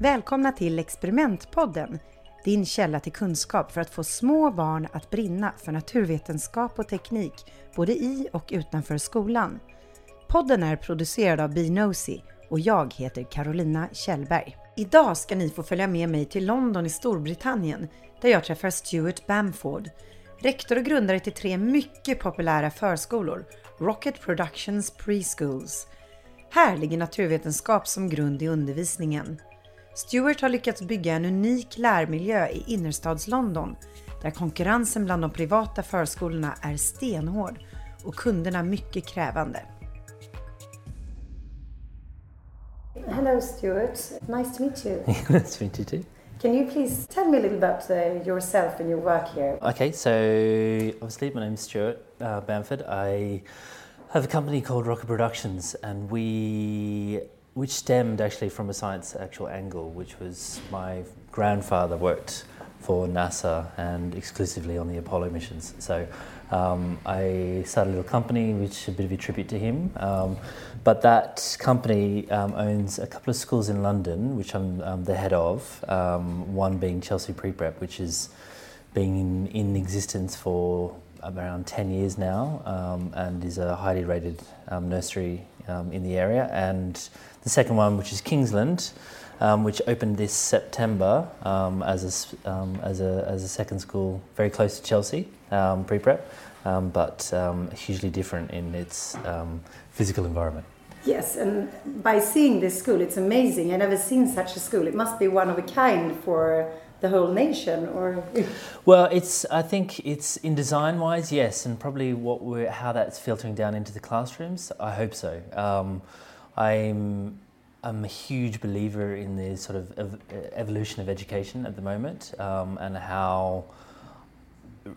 Välkomna till Experimentpodden, din källa till kunskap för att få små barn att brinna för naturvetenskap och teknik både i och utanför skolan. Podden är producerad av Binosi och jag heter Carolina Kjellberg. Idag ska ni få följa med mig till London i Storbritannien där jag träffar Stuart Bamford, rektor och grundare till tre mycket populära förskolor, Rocket Productions Preschools. Här ligger naturvetenskap som grund i undervisningen. Stuart har lyckats bygga en unik lärmiljö i innerstads-London där konkurrensen bland de privata förskolorna är stenhård och kunderna mycket krävande. Hello Stuart, nice to meet you. nice to meet you too. Can you please tell me a little about uh, yourself and your work here? Okay, so obviously my name is Stuart uh, Bamford. I have a company called Rocket Productions and we which stemmed actually from a science actual angle, which was my grandfather worked for NASA and exclusively on the Apollo missions. So um, I started a little company, which is a bit of a tribute to him. Um, but that company um, owns a couple of schools in London, which I'm um, the head of. Um, one being Chelsea Pre Prep, which is being in, in existence for around 10 years now um, and is a highly rated nursery in the area. And the second one, which is Kingsland, um, which opened this September um, as, a, um, as, a, as a second school very close to Chelsea, um, pre prep, um, but um, hugely different in its physical environment. Yes, and by seeing this school, it's amazing. I've never seen such a school. It must be one of a kind for the whole nation, or well, it's. I think it's in design wise, yes, and probably what we're how that's filtering down into the classrooms. I hope so. Um, I'm I'm a huge believer in the sort of ev- evolution of education at the moment, um, and how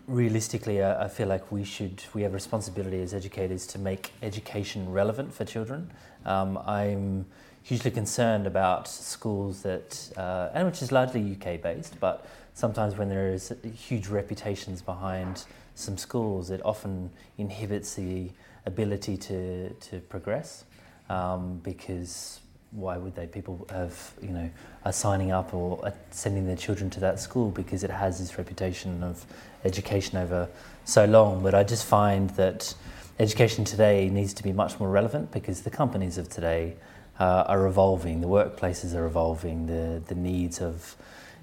realistically I, I, feel like we should we have responsibility as educators to make education relevant for children. Um, I'm hugely concerned about schools that, uh, and which is largely UK based, but sometimes when there is huge reputations behind some schools, it often inhibits the ability to to progress um, because why would they? People have, you know, are signing up or sending their children to that school because it has this reputation of education over so long. But I just find that education today needs to be much more relevant because the companies of today uh, are evolving, the workplaces are evolving, the, the needs of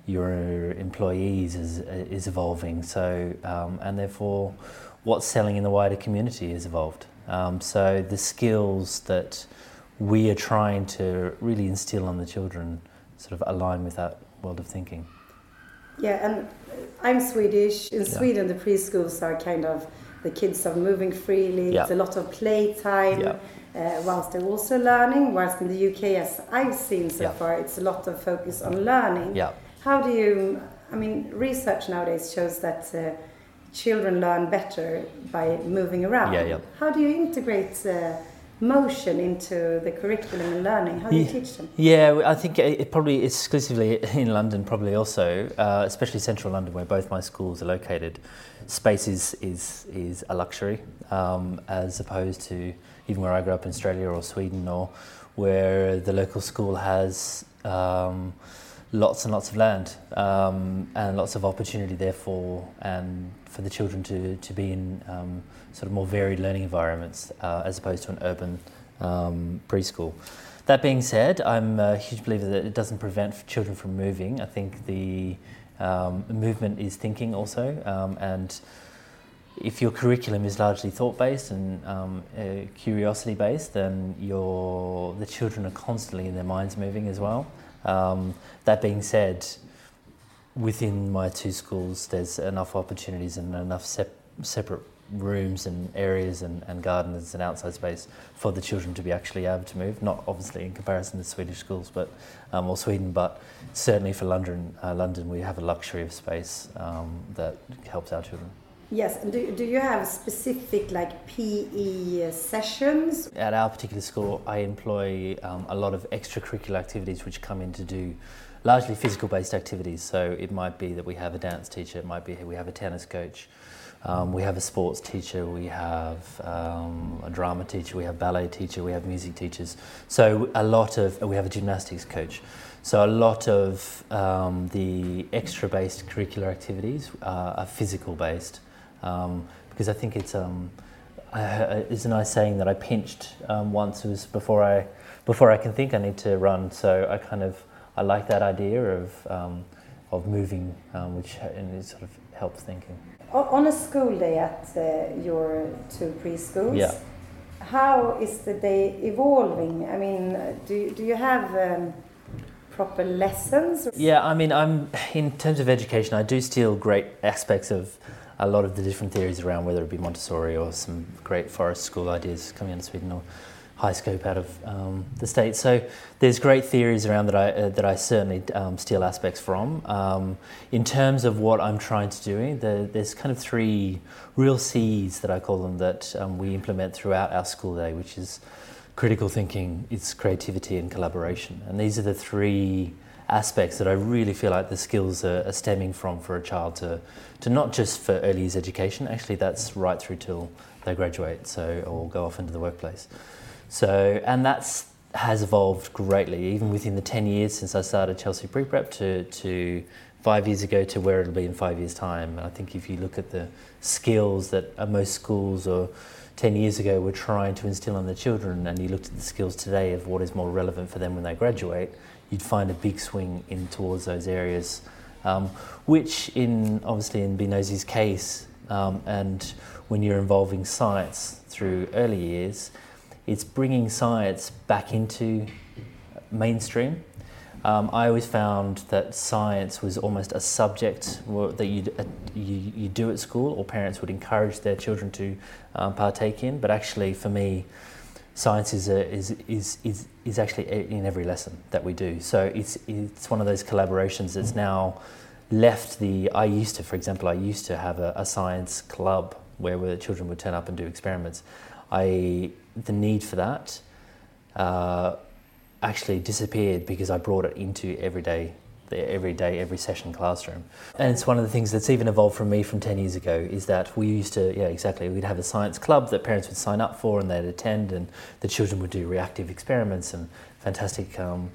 your employees is, is evolving. So, um, and therefore, what's selling in the wider community has evolved. Um, so the skills that we are trying to really instill on the children sort of align with that world of thinking. Yeah, and I'm Swedish. In yeah. Sweden, the preschools are kind of the kids are moving freely. Yeah. It's a lot of playtime. Yeah. Uh, whilst they're also learning, whilst in the UK, as I've seen so yeah. far, it's a lot of focus on learning. Yeah. How do you, I mean, research nowadays shows that uh, children learn better by moving around. Yeah, yeah. How do you integrate uh, motion into the curriculum and learning? How do you teach them? Yeah, I think it probably exclusively in London, probably also, uh, especially central London, where both my schools are located. Space is is, is a luxury, um, as opposed to even where I grew up in Australia or Sweden, or where the local school has. Um, lots and lots of land um, and lots of opportunity therefore and for the children to, to be in um, sort of more varied learning environments uh, as opposed to an urban um, preschool. That being said, I'm a huge believer that it doesn't prevent children from moving. I think the um, movement is thinking also um, and if your curriculum is largely thought based and um, uh, curiosity based, then your the children are constantly in their minds moving as well. Um, that being said, within my two schools, there's enough opportunities and enough sep- separate rooms and areas and, and gardens and outside space for the children to be actually able to move. Not obviously in comparison to Swedish schools, but um, or Sweden, but certainly for London, uh, London we have a luxury of space um, that helps our children. Yes, do, do you have specific like PE sessions? At our particular school, I employ um, a lot of extracurricular activities which come in to do largely physical based activities. So it might be that we have a dance teacher, it might be we have a tennis coach, um, we have a sports teacher, we have um, a drama teacher, we have ballet teacher, we have music teachers. So a lot of, we have a gymnastics coach. So a lot of um, the extra based curricular activities uh, are physical based um, because I think it's, um, I, it's a nice saying that I pinched um, once, it was before I, before I can think I need to run. So I kind of, I like that idea of, um, of moving, um, which and it sort of helps thinking. On a school day at uh, your two preschools, Yeah. how is the day evolving? I mean, do, do you have um, proper lessons? Yeah, I mean, I'm in terms of education, I do steal great aspects of a lot of the different theories around whether it be Montessori or some great forest school ideas coming out of Sweden or high scope out of um, the states. So there's great theories around that I uh, that I certainly um, steal aspects from. Um, in terms of what I'm trying to do, the, there's kind of three real C's that I call them that um, we implement throughout our school day, which is critical thinking, it's creativity and collaboration, and these are the three aspects that I really feel like the skills are, are stemming from for a child to, to not just for early years education, actually that's right through till they graduate so or go off into the workplace. So and that's has evolved greatly, even within the 10 years since I started Chelsea Pre-Prep to, to five years ago to where it'll be in five years' time. And I think if you look at the skills that uh, most schools or 10 years ago were trying to instill in the children and you looked at the skills today of what is more relevant for them when they graduate, you'd find a big swing in towards those areas, um, which in obviously in Binosi's case, um, and when you're involving science through early years, it's bringing science back into mainstream. Um, I always found that science was almost a subject that you'd, uh, you, you do at school, or parents would encourage their children to um, partake in. But actually, for me, science is, a, is, is, is, is actually in every lesson that we do. So it's, it's one of those collaborations that's now left the. I used to, for example, I used to have a, a science club where the children would turn up and do experiments. I the need for that uh, actually disappeared because I brought it into everyday everyday every session classroom. And it's one of the things that's even evolved from me from 10 years ago is that we used to yeah exactly we'd have a science club that parents would sign up for and they'd attend and the children would do reactive experiments and fantastic um,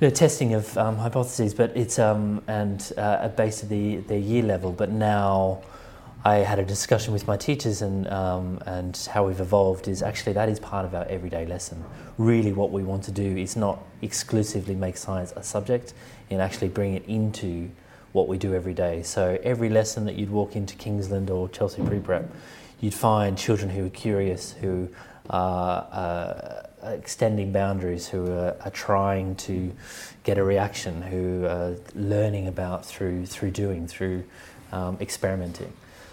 you know testing of um, hypotheses. But it's um, and uh, based at the the year level. But now I had a discussion with my teachers and, um, and how we've evolved is actually that is part of our everyday lesson. Really, what we want to do is not exclusively make science a subject and actually bring it into what we do every day. So, every lesson that you'd walk into Kingsland or Chelsea Pre Prep, you'd find children who are curious, who are uh, extending boundaries, who are, are, trying to get a reaction, who are learning about through, through doing, through um, experimenting.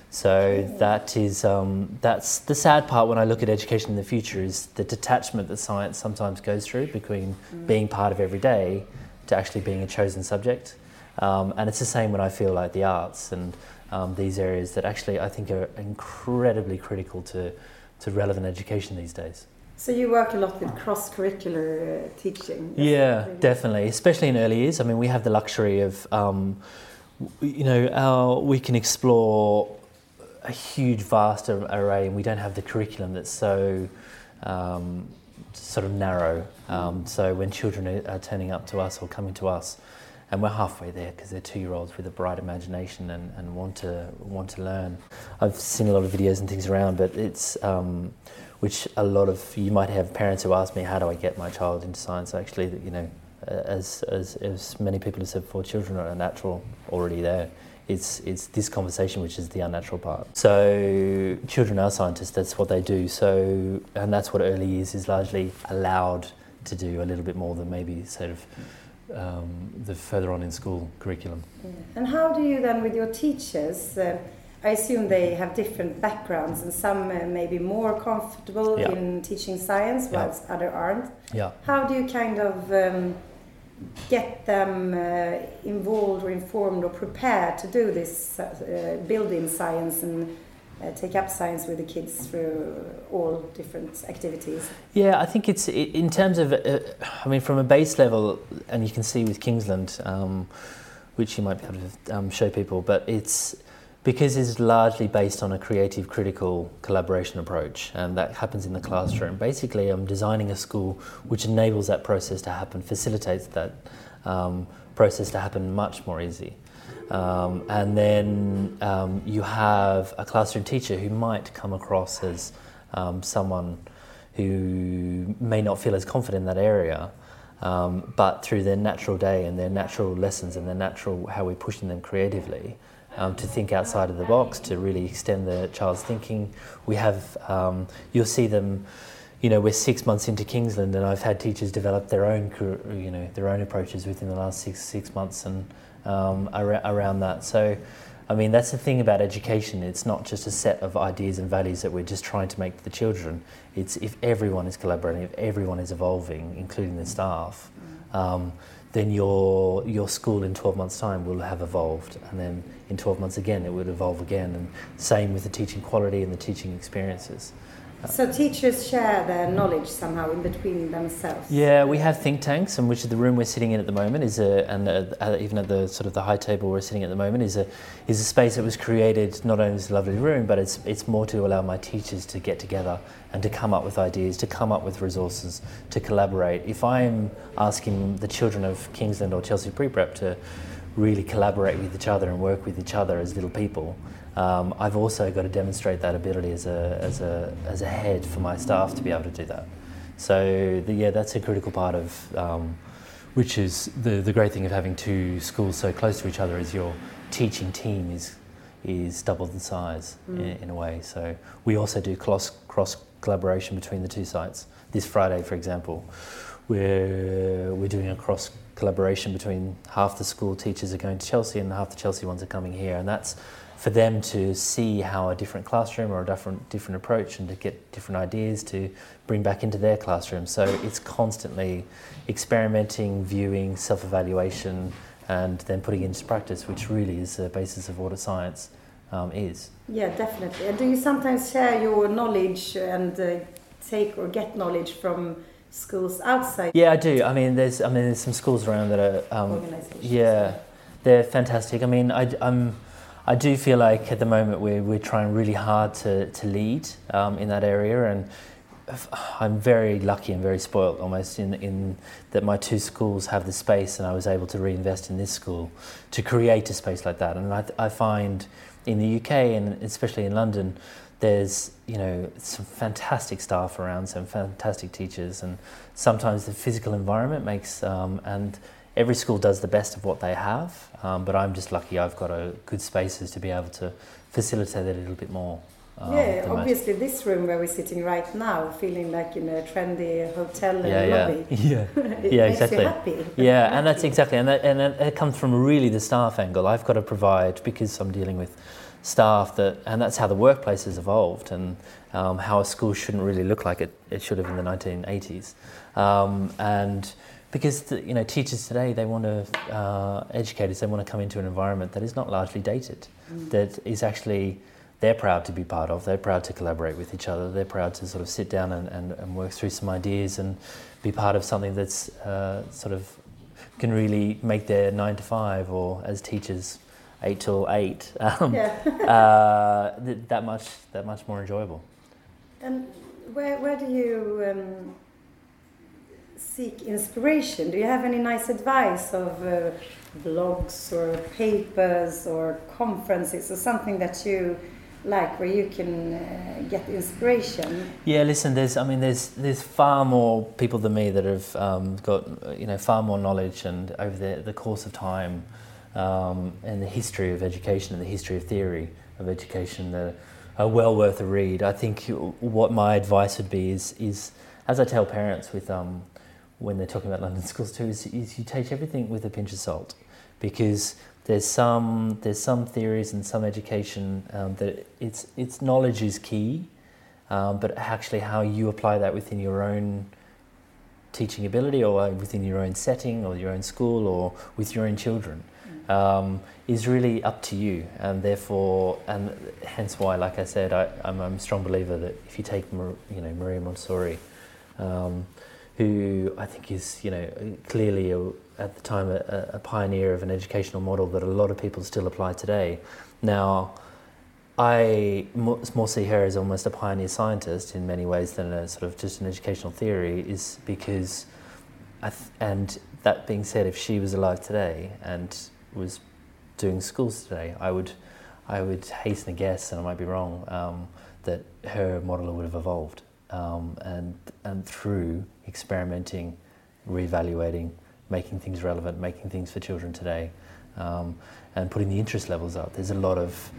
So that is um, that's the sad part when I look at education in the future is the detachment that science sometimes goes through between mm. being part of every day to actually being a chosen subject. Um, and it's the same when I feel like the arts and um, these areas that actually I think are incredibly critical to, to relevant education these days. So you work a lot with cross-curricular uh, teaching. Yeah, definitely, especially in early years. I mean, we have the luxury of, um, you know, our, we can explore a huge, vast array, and we don't have the curriculum that's so um, sort of narrow. Um, so when children are, turning up to us or coming to us, and we're halfway there because they're two-year-olds with a bright imagination and, and want to want to learn. I've seen a lot of videos and things around, but it's um, which a lot of you might have parents who ask me, "How do I get my child into science?" Actually, you know, as as, as many people have said, for children are natural already there it's, it's this conversation which is the unnatural part. So children are scientists, that's what they do. So, and that's what early years is largely allowed to do a little bit more than maybe sort of um, the further on in school curriculum. Yeah. And how do you then with your teachers, uh, I assume they have different backgrounds and some uh, may be more comfortable yeah. in teaching science whilst yeah. others aren't. Yeah. How do you kind of um, get them uh, involved or informed or prepared to do this uh, building science and uh, take up science with the kids through all different activities? Yeah, I think it's in terms of, uh, I mean, from a base level, and you can see with Kingsland, um, which you might be able to um, show people, but it's because it's largely based on a creative, critical collaboration approach, and that happens in the classroom. Basically, I'm designing a school which enables that process to happen, facilitates that um, process to happen much more easy. Um, and then um, you have a classroom teacher who might come across as um, someone who may not feel as confident in that area, um, but through their natural day and their natural lessons and their natural how we're pushing them creatively um, to think outside of the box, to really extend the child's thinking. We have, um, you'll see them you know, we're six months into Kingsland, and I've had teachers develop their own, you know, their own approaches within the last six six months, and um, ar- around that. So, I mean, that's the thing about education. It's not just a set of ideas and values that we're just trying to make to the children. It's if everyone is collaborating, if everyone is evolving, including the staff, um, then your your school in 12 months' time will have evolved, and then in 12 months again, it would evolve again. And same with the teaching quality and the teaching experiences. So teachers share their knowledge somehow in between themselves. Yeah, we have think tanks, and which the room we're sitting in at the moment is a, and uh, even at the sort of the high table we're sitting at the moment is a is a space that was created not only as a lovely room, but it's it's more to allow my teachers to get together and to come up with ideas, to come up with resources, to collaborate. If I'm asking the children of Kingsland or Chelsea Pre Prep to really collaborate with each other and work with each other as little people um, I've also got to demonstrate that ability as a, as, a, as a head for my staff to be able to do that. So, the, yeah, that's a critical part of um, which is the, the great thing of having two schools so close to each other is your teaching team is, is double the size mm. in, in, a way. So, we also do cross, cross collaboration between the two sites. This Friday, for example, we're, we're doing a cross collaboration between half the school teachers are going to Chelsea and half the Chelsea ones are coming here, and that's for them to see how a different classroom or a different different approach and to get different ideas to bring back into their classroom. So it's constantly experimenting, viewing, self-evaluation, and then putting it into practice, which really is the basis of what a science um, is. Yeah, definitely. And do you sometimes share your knowledge and uh, take or get knowledge from schools outside? Yeah, I do. I mean, there's I mean, there's some schools around that are um, yeah, they're fantastic. I mean, I, I'm I do feel like at the moment we're, we're trying really hard to, to lead um, in that area and I'm very lucky and very spoilt almost in, in that my two schools have the space and I was able to reinvest in this school to create a space like that. And I, I find in the UK and especially in London, there's you know some fantastic staff around, some fantastic teachers, and sometimes the physical environment makes um, and every school does the best of what they have, um, but I'm just lucky I've got a good spaces to be able to facilitate it a little bit more. Um, yeah, obviously most. this room where we're sitting right now, feeling like in a trendy hotel yeah, yeah. lobby. Yeah, yeah, exactly. Yeah, and that's exactly, and that, and it comes from really the staff angle. I've got to provide because I'm dealing with staff that, and that's how the workplace has evolved, and um, how a school shouldn't really look like it, it should have in the 1980s, um, and because you know teachers today they want to uh, educators they want to come into an environment that is not largely dated mm. that is actually they're proud to be part of they're proud to collaborate with each other they're proud to sort of sit down and, and, and work through some ideas and be part of something that's uh, sort of can really make their nine to five or as teachers eight till eight um, yeah. uh, th- that much that much more enjoyable and where, where do you um, seek inspiration? Do you have any nice advice of uh, blogs or papers or conferences or something that you like where you can uh, get inspiration? Yeah, listen, there's I mean there's there's far more people than me that have um, got you know far more knowledge and over the, the course of time um, and the history of education and the history of theory of education that are well worth a read. I think what my advice would be is is as I tell parents with um, when they're talking about London schools too is, is, you take everything with a pinch of salt. Because there's some there's some theories and some education um, that it's it's knowledge is key, um, but actually how you apply that within your own teaching ability or within your own setting or your own school or with your own children um, is really up to you, and therefore, and hence why, like I said, I, am a strong believer that if you take, you know, Maria Montessori, um, who I think is, you know, clearly a, at the time a, a, pioneer of an educational model that a lot of people still apply today. Now, I more see her as almost a pioneer scientist in many ways than a sort of just an educational theory, is because, th- and that being said, if she was alive today and was doing schools today, I would, I would hasten to guess, and I might be wrong, um, that her model would have evolved, um, and and through experimenting, reevaluating, making things relevant, making things for children today, um, and putting the interest levels up. There's a lot of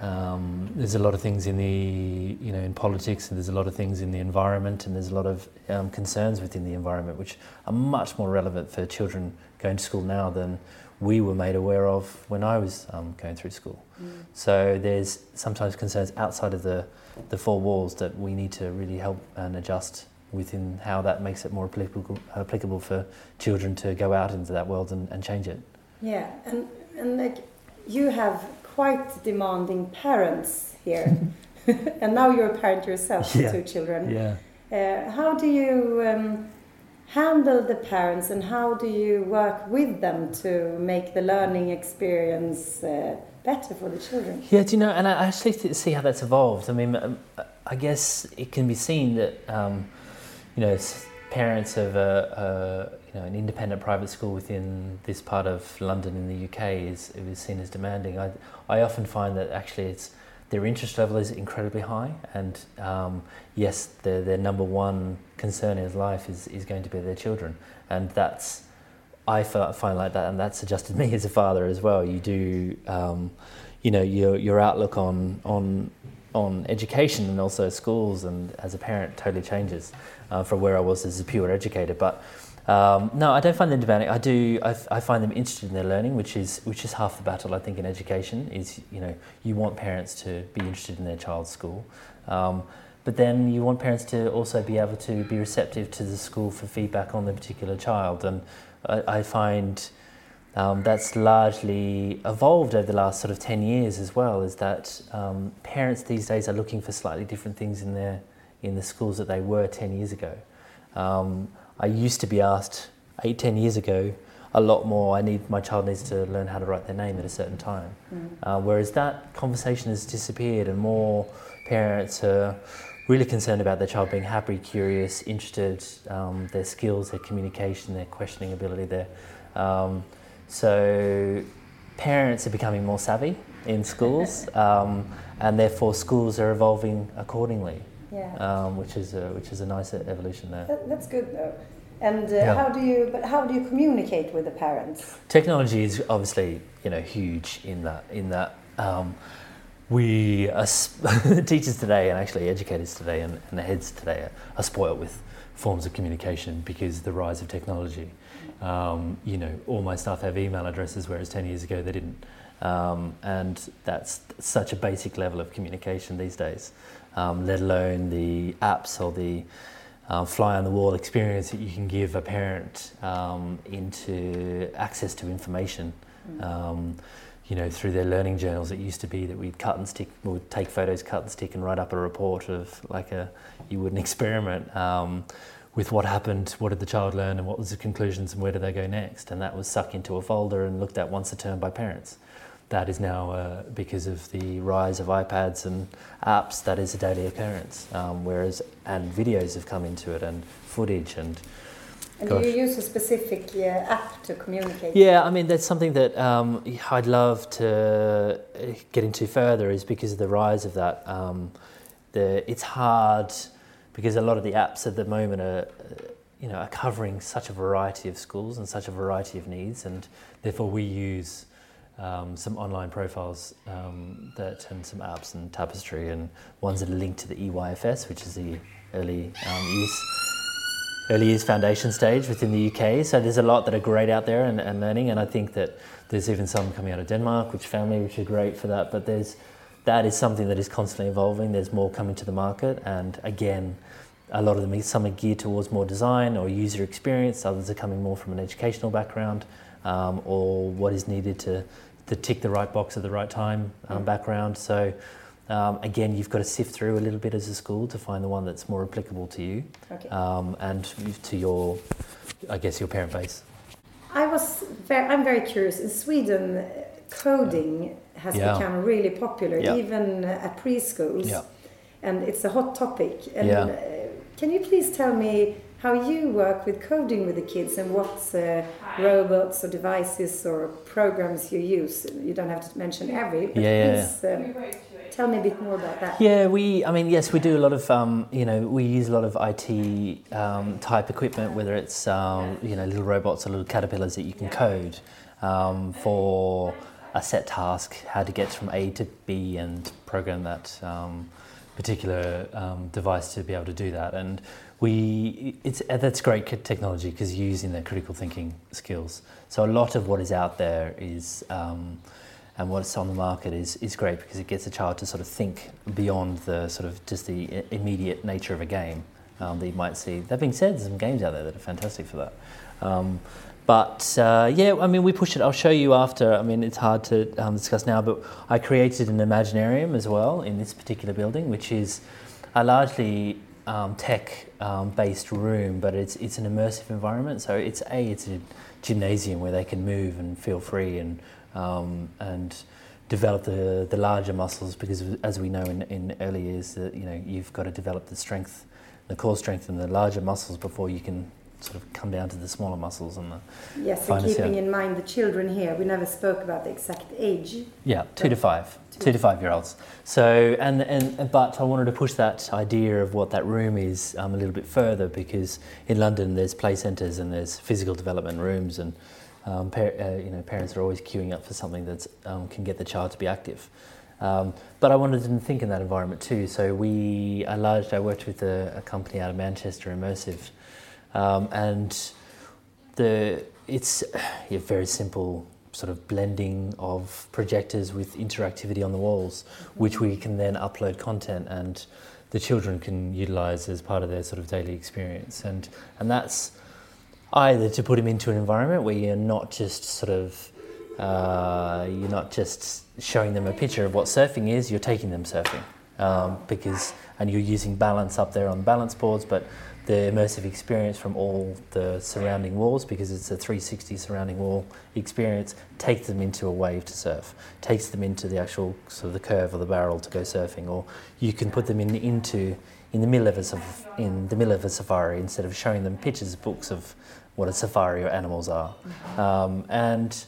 um, there's a lot of things in the you know in politics, and there's a lot of things in the environment, and there's a lot of um, concerns within the environment which are much more relevant for children going to school now than we were made aware of when I was um, going through school. Mm. So there's sometimes concerns outside of the, the four walls that we need to really help and adjust within how that makes it more applicable, applicable for children to go out into that world and, and change it. Yeah, and, and like you have quite demanding parents here, and now you're a parent yourself yeah. two children. Yeah. Uh, how do you um, handle the parents and how do you work with them to make the learning experience uh, better for the children? Yeah, do you know, and I actually see how that's evolved. I mean, um, I guess it can be seen that, um, you know, parents of a, a, you know, an independent private school within this part of London in the UK is, is seen as demanding. I, I often find that actually it's their interest level is incredibly high, and um, yes, their, their number one concern in life is, is going to be their children, and that's I find like that, and that's adjusted me as a father as well. You do, um, you know, your your outlook on on on education and also schools, and as a parent, totally changes uh, from where I was as a pure educator, but um, no, I don't find them demanding. I do. I, I, find them interested in their learning, which is which is half the battle. I think in education is you know you want parents to be interested in their child's school, um, but then you want parents to also be able to be receptive to the school for feedback on the particular child. And I, I find um, that's largely evolved over the last sort of ten years as well. Is that um, parents these days are looking for slightly different things in their in the schools that they were ten years ago. Um, I used to be asked eight, 10 years ago a lot more. I need my child needs to learn how to write their name at a certain time. Mm. Uh, whereas that conversation has disappeared, and more parents are really concerned about their child being happy, curious, interested, um, their skills, their communication, their questioning ability. There, um, so parents are becoming more savvy in schools, um, and therefore schools are evolving accordingly yeah. Um, which is a, which is a nice evolution there. That, that's good though. And uh, yeah. how do you but how do you communicate with the parents? Technology is obviously you know huge in that in that um, we as teachers today and actually educators today and, and the heads today are, are spoiled with forms of communication because the rise of technology. Um, you know, all my staff have email addresses, whereas 10 years ago they didn't. Um, and that's such a basic level of communication these days um, let alone the apps or the uh, fly on the wall experience that you can give a parent um, into access to information. Mm. Um, you know, through their learning journals, it used to be that we'd cut and stick, we'd take photos, cut and stick, and write up a report of like a you would an experiment um, with what happened, what did the child learn, and what was the conclusions, and where do they go next, and that was sucked into a folder and looked at once a term by parents that is now, uh, because of the rise of iPads and apps, that is a daily occurrence. Um, whereas, and videos have come into it, and footage, and. And gosh. do you use a specific uh, app to communicate? Yeah, I mean that's something that um, I'd love to uh, get into further, is because of the rise of that. Um, the it's hard because a lot of the apps at the moment are, you know, are covering such a variety of schools and such a variety of needs, and therefore we use um, some online profiles um, that and some apps and Tapestry and ones that are linked to the EYFS, which is the early um, years early years foundation stage within the UK. So there's a lot that are great out there and, and learning, and I think that there's even some coming out of Denmark, which family, which are great for that. But there's that is something that is constantly evolving. There's more coming to the market, and again, a lot of them, some are geared towards more design or user experience, others are coming more from an educational background um, or what is needed to, to tick the right box at the right time um, mm. background. So um, again, you've got to sift through a little bit as a school to find the one that's more applicable to you okay. um, and to your, I guess, your parent base. I was very, I'm very curious. In Sweden, coding has yeah. become really popular, yeah. even at preschools, yeah. and it's a hot topic. And uh, can you please tell me how you work with coding with the kids and what uh, robots or devices or programs you use? You don't have to mention every, but please. Um, tell me a bit more about that. Yeah, we, I mean, yes, we do a lot of, um, you know, we use a lot of IT um, type equipment, whether it's, um, you know, little robots or little caterpillars that you can code um, for a set task, how to get from A to B and program that um, particular um, device to be able to do that. And we, it's, that's great technology because you're using their critical thinking skills. So a lot of what is out there is, and what's on the market is, is great because it gets a child to sort of think beyond the sort of just the immediate nature of a game um, that you might see. That being said, there's some games out there that are fantastic for that. Um, but uh, yeah, I mean, we push it. I'll show you after. I mean, it's hard to um, discuss now, but I created an Imaginarium as well in this particular building, which is a largely um, tech-based um, room, but it's it's an immersive environment. So it's a it's a gymnasium where they can move and feel free and um, and develop the, the larger muscles because as we know in, in early years that you know you've got to develop the strength the core strength and the larger muscles before you can sort of come down to the smaller muscles and the yes and keeping in mind the children here we never spoke about the exact age yeah two to five two. two to five year olds so and and but i wanted to push that idea of what that room is um, a little bit further because in london there's play centres and there's physical development rooms and um, par- uh, you know, parents are always queuing up for something that um, can get the child to be active. Um, but I wanted to think in that environment too. So we, I largely, I worked with a, a company out of Manchester, Immersive, um, and the it's a very simple sort of blending of projectors with interactivity on the walls, which we can then upload content and the children can utilize as part of their sort of daily experience. And and that's either to put them into an environment where you're not just sort of uh, you're not just showing them a picture of what surfing is, you're taking them surfing um, because and you're using balance up there on balance boards, but the immersive experience from all the surrounding walls because it's a 360 surrounding wall experience takes them into a wave to surf takes them into the actual sort of the curve of the barrel to go surfing or you can put them in into in the middle of a, in the middle of a safari instead of showing them pictures, books of what a safari or animals are. Mm-hmm. Um, and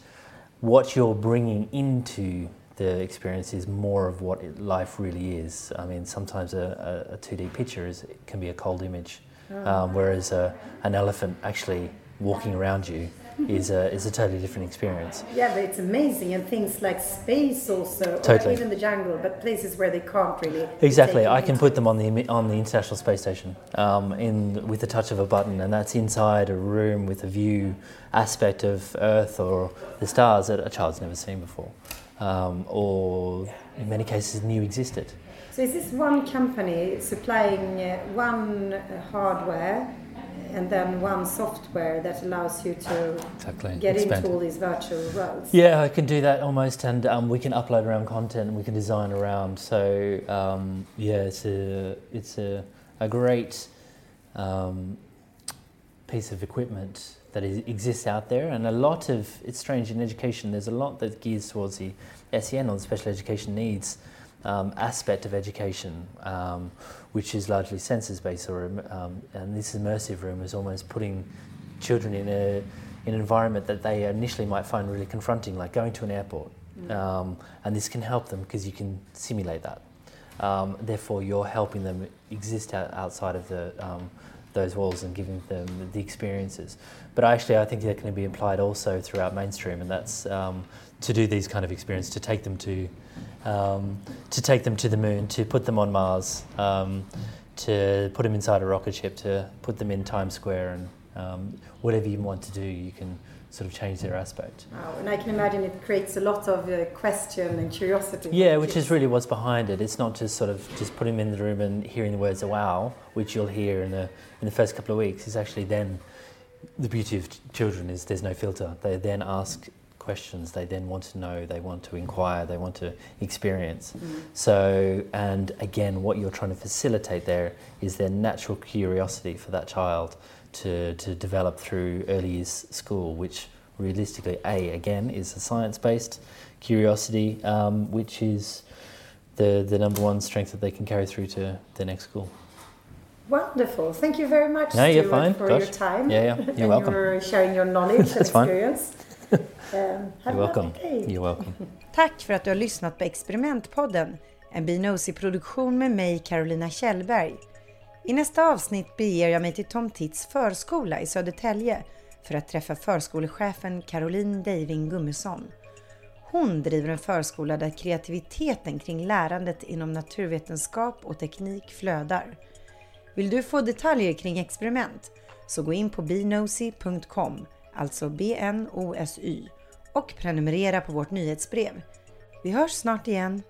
what you're bringing into the experience is more of what it, life really is. I mean, sometimes a, a, a 2D picture is, can be a cold image. Um, whereas a, an elephant actually walking around you is a, is a totally different experience. Yeah, but it's amazing, and things like space also, totally. even the jungle, but places where they can't really. Exactly, I can put them on the on the International Space Station um, in with the touch of a button, and that's inside a room with a view aspect of Earth or the stars that a child's never seen before, um, or in many cases knew existed. So is this one company supplying uh, one hardware? and then one software that allows you to exactly. get Expand. into all these virtual worlds. Yeah, I can do that almost, and um, we can upload around content and we can design around. So um, yeah, it's a it's a, a great um, piece of equipment that is, exists out there, and a lot of it's strange in education. There's a lot that gears towards the SEN or the special education needs um, aspect of education, um, which is largely senses based, or um, and this immersive room is almost putting children in a in an environment that they initially might find really confronting, like going to an airport, mm. Um, and this can help them because you can simulate that. Um, therefore, you're helping them exist out, outside of the um, those walls and giving them the experiences. But actually, I think that can be applied also throughout mainstream, and that's to do these kind of experiences, to take them to um, to take them to the moon, to put them on Mars, um, to put them inside a rocket ship, to put them in Times Square, and um, whatever you want to do, you can sort of change their aspect. Wow, and I can imagine it creates a lot of uh, question and curiosity. Yeah, which is really what's behind it. It's not just sort of just putting them in the room and hearing the words "wow," which you'll hear in the in the first couple of weeks. It's actually then the beauty of children is there's no filter. They then ask questions. They then want to know. They want to inquire. They want to experience. Mm. So, and again, what you're trying to facilitate there is their natural curiosity for that child to, to develop through early years school, which realistically, A, again, is a science based curiosity, um, which is the, the number one strength that they can carry through to the next school. Wonderful. Thank you very much, No, you're Stuart, for Gosh. your time. Yeah, yeah. You're and welcome. your sharing your knowledge and That's fine. have You're welcome. You're welcome. Tack för att du har lyssnat på Experimentpodden, en Binosi-produktion med mig, Carolina Kjellberg. I nästa avsnitt beger jag mig till Tom Tits förskola i Södertälje för att träffa förskolechefen Caroline Deiving Gummesson. Hon driver en förskola där kreativiteten kring lärandet inom naturvetenskap och teknik flödar. Vill du få detaljer kring experiment så gå in på bnosy.com, alltså bnosy och prenumerera på vårt nyhetsbrev. Vi hörs snart igen.